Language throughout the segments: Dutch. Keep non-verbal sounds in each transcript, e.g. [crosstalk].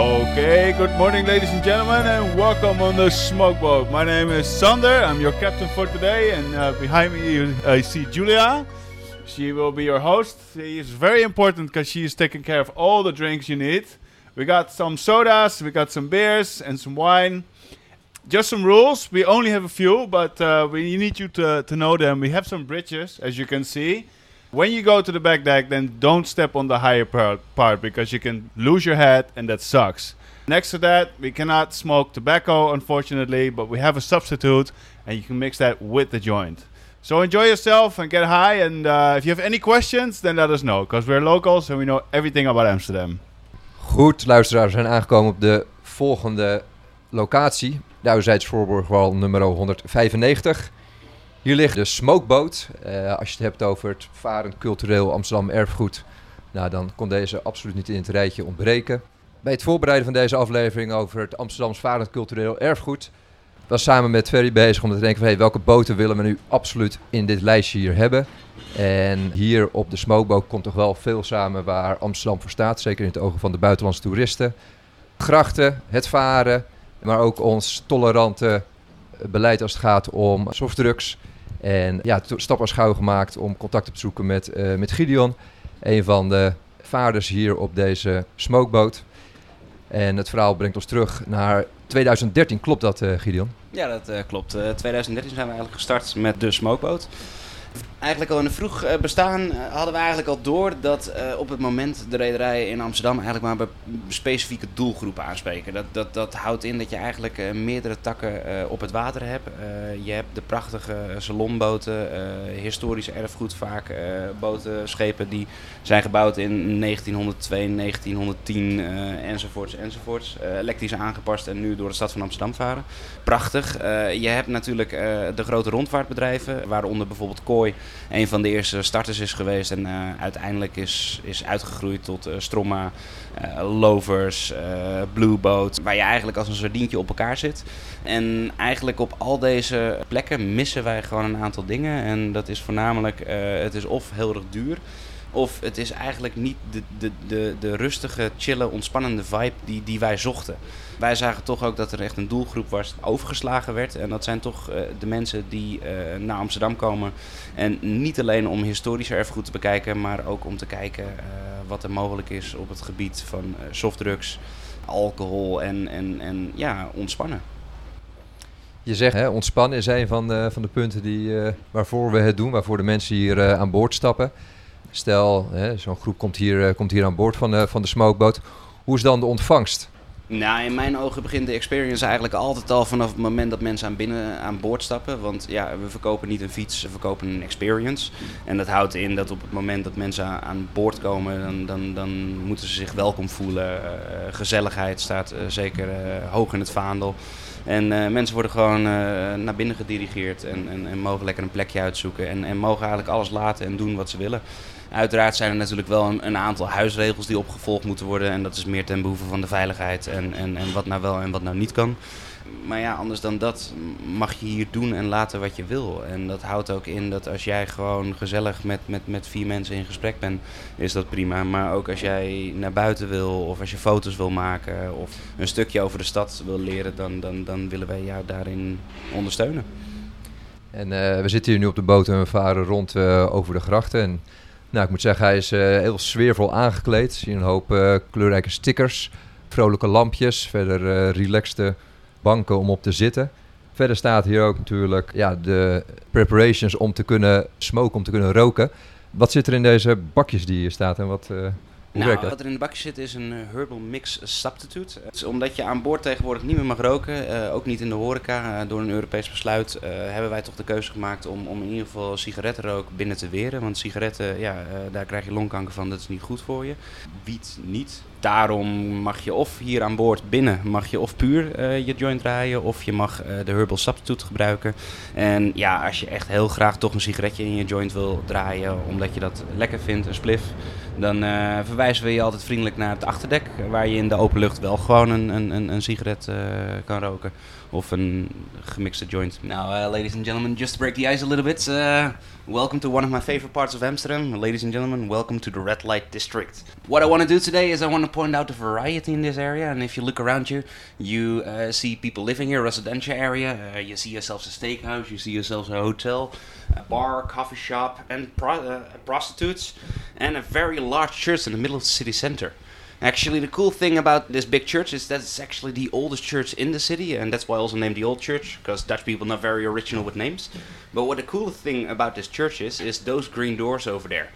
Okay, good morning, ladies and gentlemen, and welcome on the Smoke Boat. My name is Sander. I'm your captain for today, and uh, behind me uh, see Julia. She will be your host. She is very important because she is taking care of all the drinks you need. We got some sodas, we got some beers, and some wine. Just some rules. We only have a few, but uh, we need you to, to know them. We have some bridges, as you can see. When you go to the back deck, then don't step on the higher part, because you can lose your head, and that sucks. Next to that, we cannot smoke tobacco, unfortunately, but we have a substitute, and you can mix that with the joint. So enjoy yourself and get high. And uh, if you have any questions, then let us know, because we're locals and we know everything about Amsterdam. Goed, luisteraars, we zijn aangekomen op de volgende locatie. De Voorburgwal nummer 195. Hier ligt de smokeboot. Eh, als je het hebt over het varend cultureel Amsterdam erfgoed, nou, dan kon deze absoluut niet in het rijtje ontbreken. Bij het voorbereiden van deze aflevering over het Amsterdams varend cultureel erfgoed was samen met Ferry bezig om te denken van hey, welke boten willen we nu absoluut in dit lijstje hier hebben. En hier op de smokeboot komt toch wel veel samen waar Amsterdam voor staat, zeker in het ogen van de buitenlandse toeristen. Grachten, het varen, maar ook ons tolerante beleid als het gaat om softdrugs. En ja, stap was gauw gemaakt om contact op te zoeken met, uh, met Gideon, een van de vaarders hier op deze smokeboot. En het verhaal brengt ons terug naar 2013. Klopt dat, uh, Gideon? Ja, dat uh, klopt. 2013 zijn we eigenlijk gestart met de smokeboot eigenlijk al in een vroeg eh, bestaan eh, hadden we eigenlijk al door dat eh, op het moment de rederijen in Amsterdam eigenlijk maar specifieke doelgroepen aanspreken. Dat, dat, dat houdt in dat je eigenlijk meerdere takken op het water hebt. je hebt de prachtige salonboten, historische erfgoed vaak, boten, schepen die zijn gebouwd in 1902, 1910 enzovoorts enzovoorts. elektrisch aangepast en nu door de stad van Amsterdam varen. Prachtig. je hebt natuurlijk de grote rondvaartbedrijven, waaronder bijvoorbeeld Een van de eerste starters is geweest. En uh, uiteindelijk is, is uitgegroeid tot uh, Stromma, uh, Lovers, Blue Boat. Waar je eigenlijk als een sardientje op elkaar zit. En eigenlijk op al deze plekken missen wij gewoon een aantal dingen. En dat is voornamelijk, het is of heel erg duur. Of het is eigenlijk niet de, de, de, de rustige, chille, ontspannende vibe die, die wij zochten. Wij zagen toch ook dat er echt een doelgroep was overgeslagen werd. En dat zijn toch uh, de mensen die uh, naar Amsterdam komen. En niet alleen om historisch erfgoed te bekijken, maar ook om te kijken uh, wat er mogelijk is op het gebied van softdrugs, alcohol en, en, en ja, ontspannen. Je zegt hè, ontspannen is een van van de punten die, waarvoor we het doen, waarvoor de mensen hier aan boord stappen. Stel, zo'n groep komt hier, uh, komt hier aan boord van, uh, van de smokeboot. Hoe is dan de ontvangst? Nou, in mijn ogen begint de experience eigenlijk altijd al vanaf het moment dat mensen aan binnen aan boord stappen. Want ja, we verkopen niet een fiets, we verkopen een experience. En dat houdt in dat op het moment dat mensen aan boord komen, dan, dan, dan moeten ze zich welkom voelen. Uh, gezelligheid staat zeker hoog in het vaandel. En mensen worden gewoon naar binnen gedirigeerd en, en, en, mogen lekker een plekje uitzoeken. En, en mogen eigenlijk alles laten en doen wat ze willen. Uiteraard zijn er natuurlijk wel een, een, aantal huisregels die opgevolgd moeten worden. En dat is meer ten behoeve van de veiligheid en, en, en wat nou wel en wat nou niet kan. Maar ja, anders dan dat mag je hier doen en laten wat je wil. En dat houdt ook in dat als jij gewoon gezellig met, met, met vier mensen in gesprek bent, is dat prima. Maar ook als jij naar buiten wil, of als je foto's wil maken, of een stukje over de stad wil leren, dan, dan, dan willen wij jou daarin ondersteunen. En uh, we zitten hier nu op de boot en we varen rond uh, over de grachten. En nou, ik moet zeggen, hij is uh, heel sfeervol aangekleed. Zie een hoop kleurrijke stickers, vrolijke lampjes, verder relaxte banken om op te zitten. Verder staat hier ook natuurlijk ja, de preparations om te kunnen smoken, om te kunnen roken. Wat zit er in deze bakjes die hier staat en wat, nou, wat er in de bakje zit is een uh, herbal mix substitute. Dus omdat je aan boord tegenwoordig niet meer mag roken, uh, ook niet in de horeca, uh, door een Europees besluit, hebben wij toch de keuze gemaakt om, om in ieder geval sigarettenrook binnen te weren. Want sigaretten, ja, daar krijg je longkanker van, dat is niet goed voor je. Wiet niet. Daarom mag je of hier aan boord binnen, mag je of puur je joint draaien, of je mag de herbal substitute gebruiken. En ja, als je echt heel graag toch een sigaretje in je joint wil draaien, omdat je dat lekker vindt, een spliff dan uh, verwijzen we je altijd vriendelijk naar het achterdek, waar je in de open lucht wel gewoon een, een, een sigaret uh, kan roken. Of een gemixte joint. Now, uh, ladies and gentlemen, just to break the ice a little bit, welcome to one of my favorite parts of Amsterdam. Ladies and gentlemen, welcome to the Red Light District. What I want to do today is I want to point out the variety in this area. And if you look around you, you uh, see people living here, residential area. Uh, you see yourselves a steakhouse, you see yourselves a hotel, a bar, coffee shop, and pro- uh, prostitutes, and a very large church in the middle of the city center. Actually, the cool thing about this big church is that it's actually the oldest church in the city, and that's why I also named the old church, because Dutch people are not very original with names. But what the cool thing about this church is, is those green doors over there.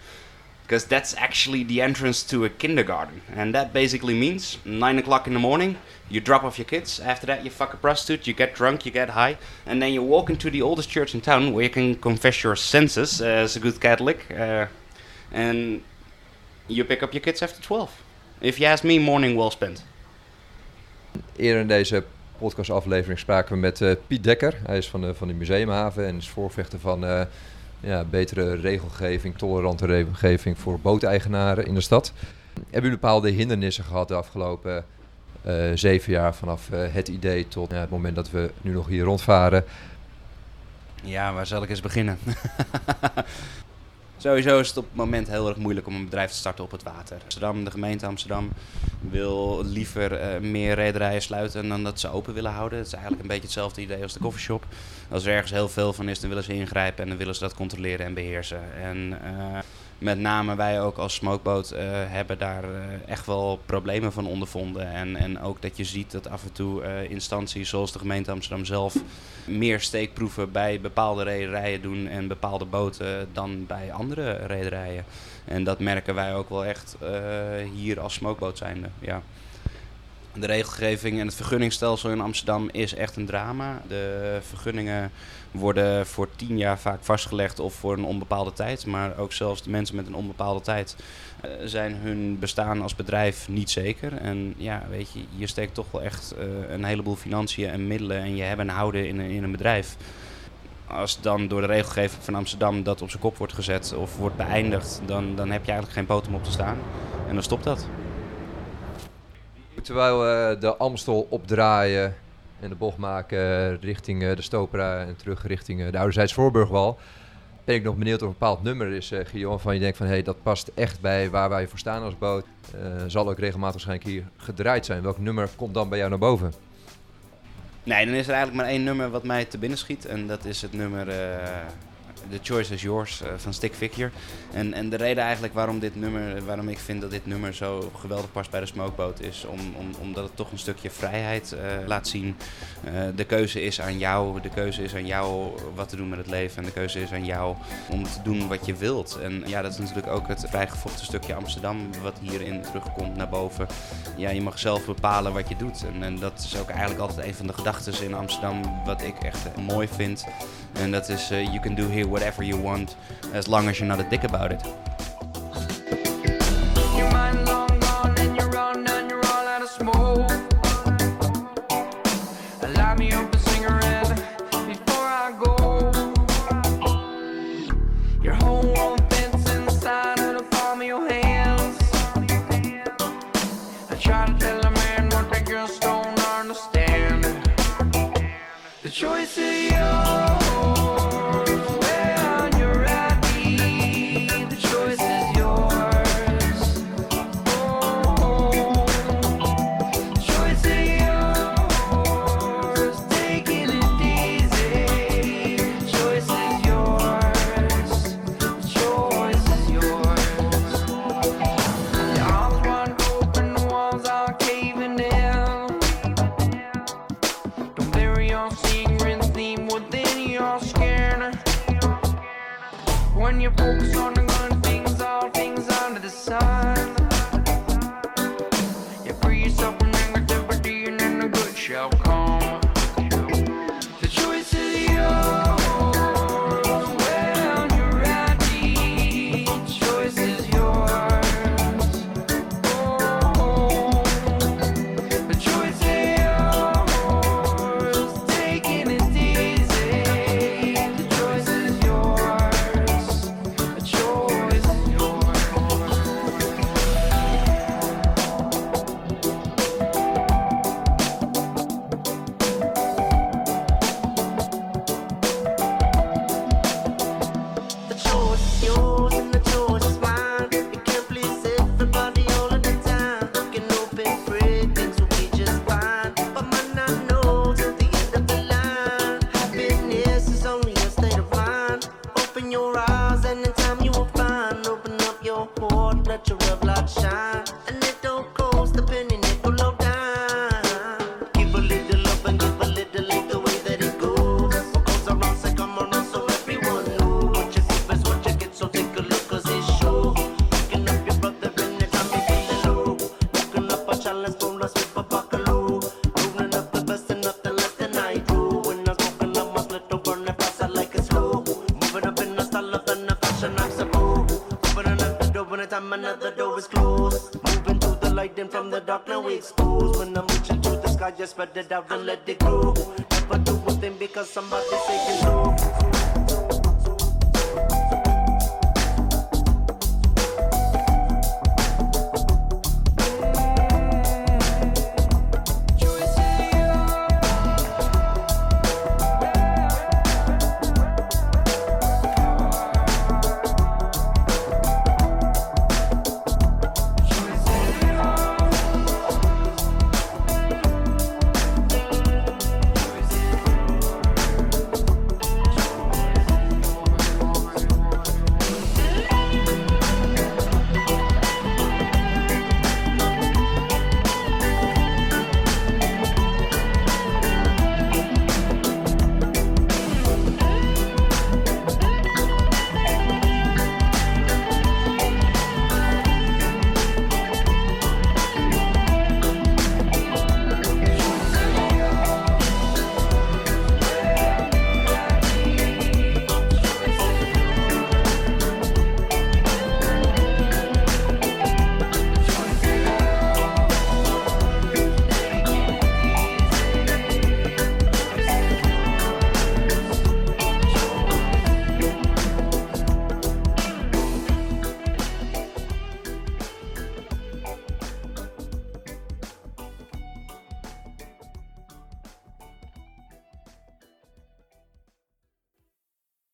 Because that's actually the entrance to a kindergarten. And that basically means 9 o'clock in the morning, you drop off your kids. After that, you fuck a prostitute, you get drunk, you get high. And then you walk into the oldest church in town where you can confess your senses as a good Catholic. Uh, and you pick up your kids after 12. If you ask me, morning well spent. Eerder in deze podcastaflevering spraken we met uh, Piet Dekker. Hij is van de, van de Museumhaven en is voorvechter van uh, ja, betere regelgeving, tolerante regelgeving voor booteigenaren in de stad. Hebben jullie bepaalde hindernissen gehad de afgelopen uh, zeven jaar vanaf het idee tot het moment dat we nu nog hier rondvaren? Ja, waar zal ik eens beginnen? [laughs] Sowieso is het op het moment heel erg moeilijk om een bedrijf te starten op het water. Amsterdam, de gemeente Amsterdam wil liever uh, meer rederijen sluiten dan dat ze open willen houden. Het is eigenlijk een beetje hetzelfde idee als de coffeeshop. Als er ergens heel veel van is, dan willen ze ingrijpen en dan willen ze dat controleren en beheersen. En uh, met name wij ook als smokeboot uh, hebben daar uh, echt wel problemen van ondervonden. En, en ook dat je ziet dat af en toe uh, instanties zoals de gemeente Amsterdam zelf meer steekproeven bij bepaalde rederijen doen en bepaalde boten dan bij andere rederijen. En dat merken wij ook wel echt hier als smokeboot zijnde. Ja. De regelgeving en het vergunningstelsel in Amsterdam is echt een drama. De vergunningen worden voor tien jaar vaak vastgelegd of voor een onbepaalde tijd. Maar ook zelfs de mensen met een onbepaalde tijd uh, zijn hun bestaan als bedrijf niet zeker. En ja, weet je, je steekt toch wel echt uh, een heleboel financiën en middelen en je hebben en houden in, in een bedrijf. Als dan door de regelgeving van Amsterdam dat op zijn kop wordt gezet of wordt beëindigd, dan, dan heb je eigenlijk geen poot om op te staan. En dan stopt dat. Terwijl we de Amstel opdraaien en de bocht maken richting de Stopera en terug richting de Ouderzijds Voorburgwal. Ben ik nog benieuwd of een bepaald nummer is, uh, Guillaume, waarvan je denkt van hé, hey, dat past echt bij waar wij voor staan als boot. Zal ook regelmatig waarschijnlijk hier gedraaid zijn. Welk nummer komt dan bij jou naar boven? Nee, dan is er eigenlijk maar één nummer wat mij te binnen schiet. En dat is het nummer The Choice is Yours uh, van Stick Figure. En, en de reden eigenlijk waarom, dit nummer, waarom ik vind dat dit nummer zo geweldig past bij de smokeboot is om, om, omdat het toch een stukje vrijheid uh, laat zien. Uh, de keuze is aan jou, de keuze is aan jou wat te doen met het leven en de keuze is aan jou om te doen wat je wilt. En ja, dat is natuurlijk ook het vrijgevochten stukje Amsterdam wat hierin terugkomt naar boven. Ja, je mag zelf bepalen wat je doet. En, en dat is ook eigenlijk altijd een van de gedachten in Amsterdam wat ik echt mooi vind. En dat is, uh, you can do here whatever you want, as long as you're not a dick about it. Yeah. The dark, now we exposed. When I'm reaching to the sky, just spread it out and let it go. Never do a thing because somebody say you know.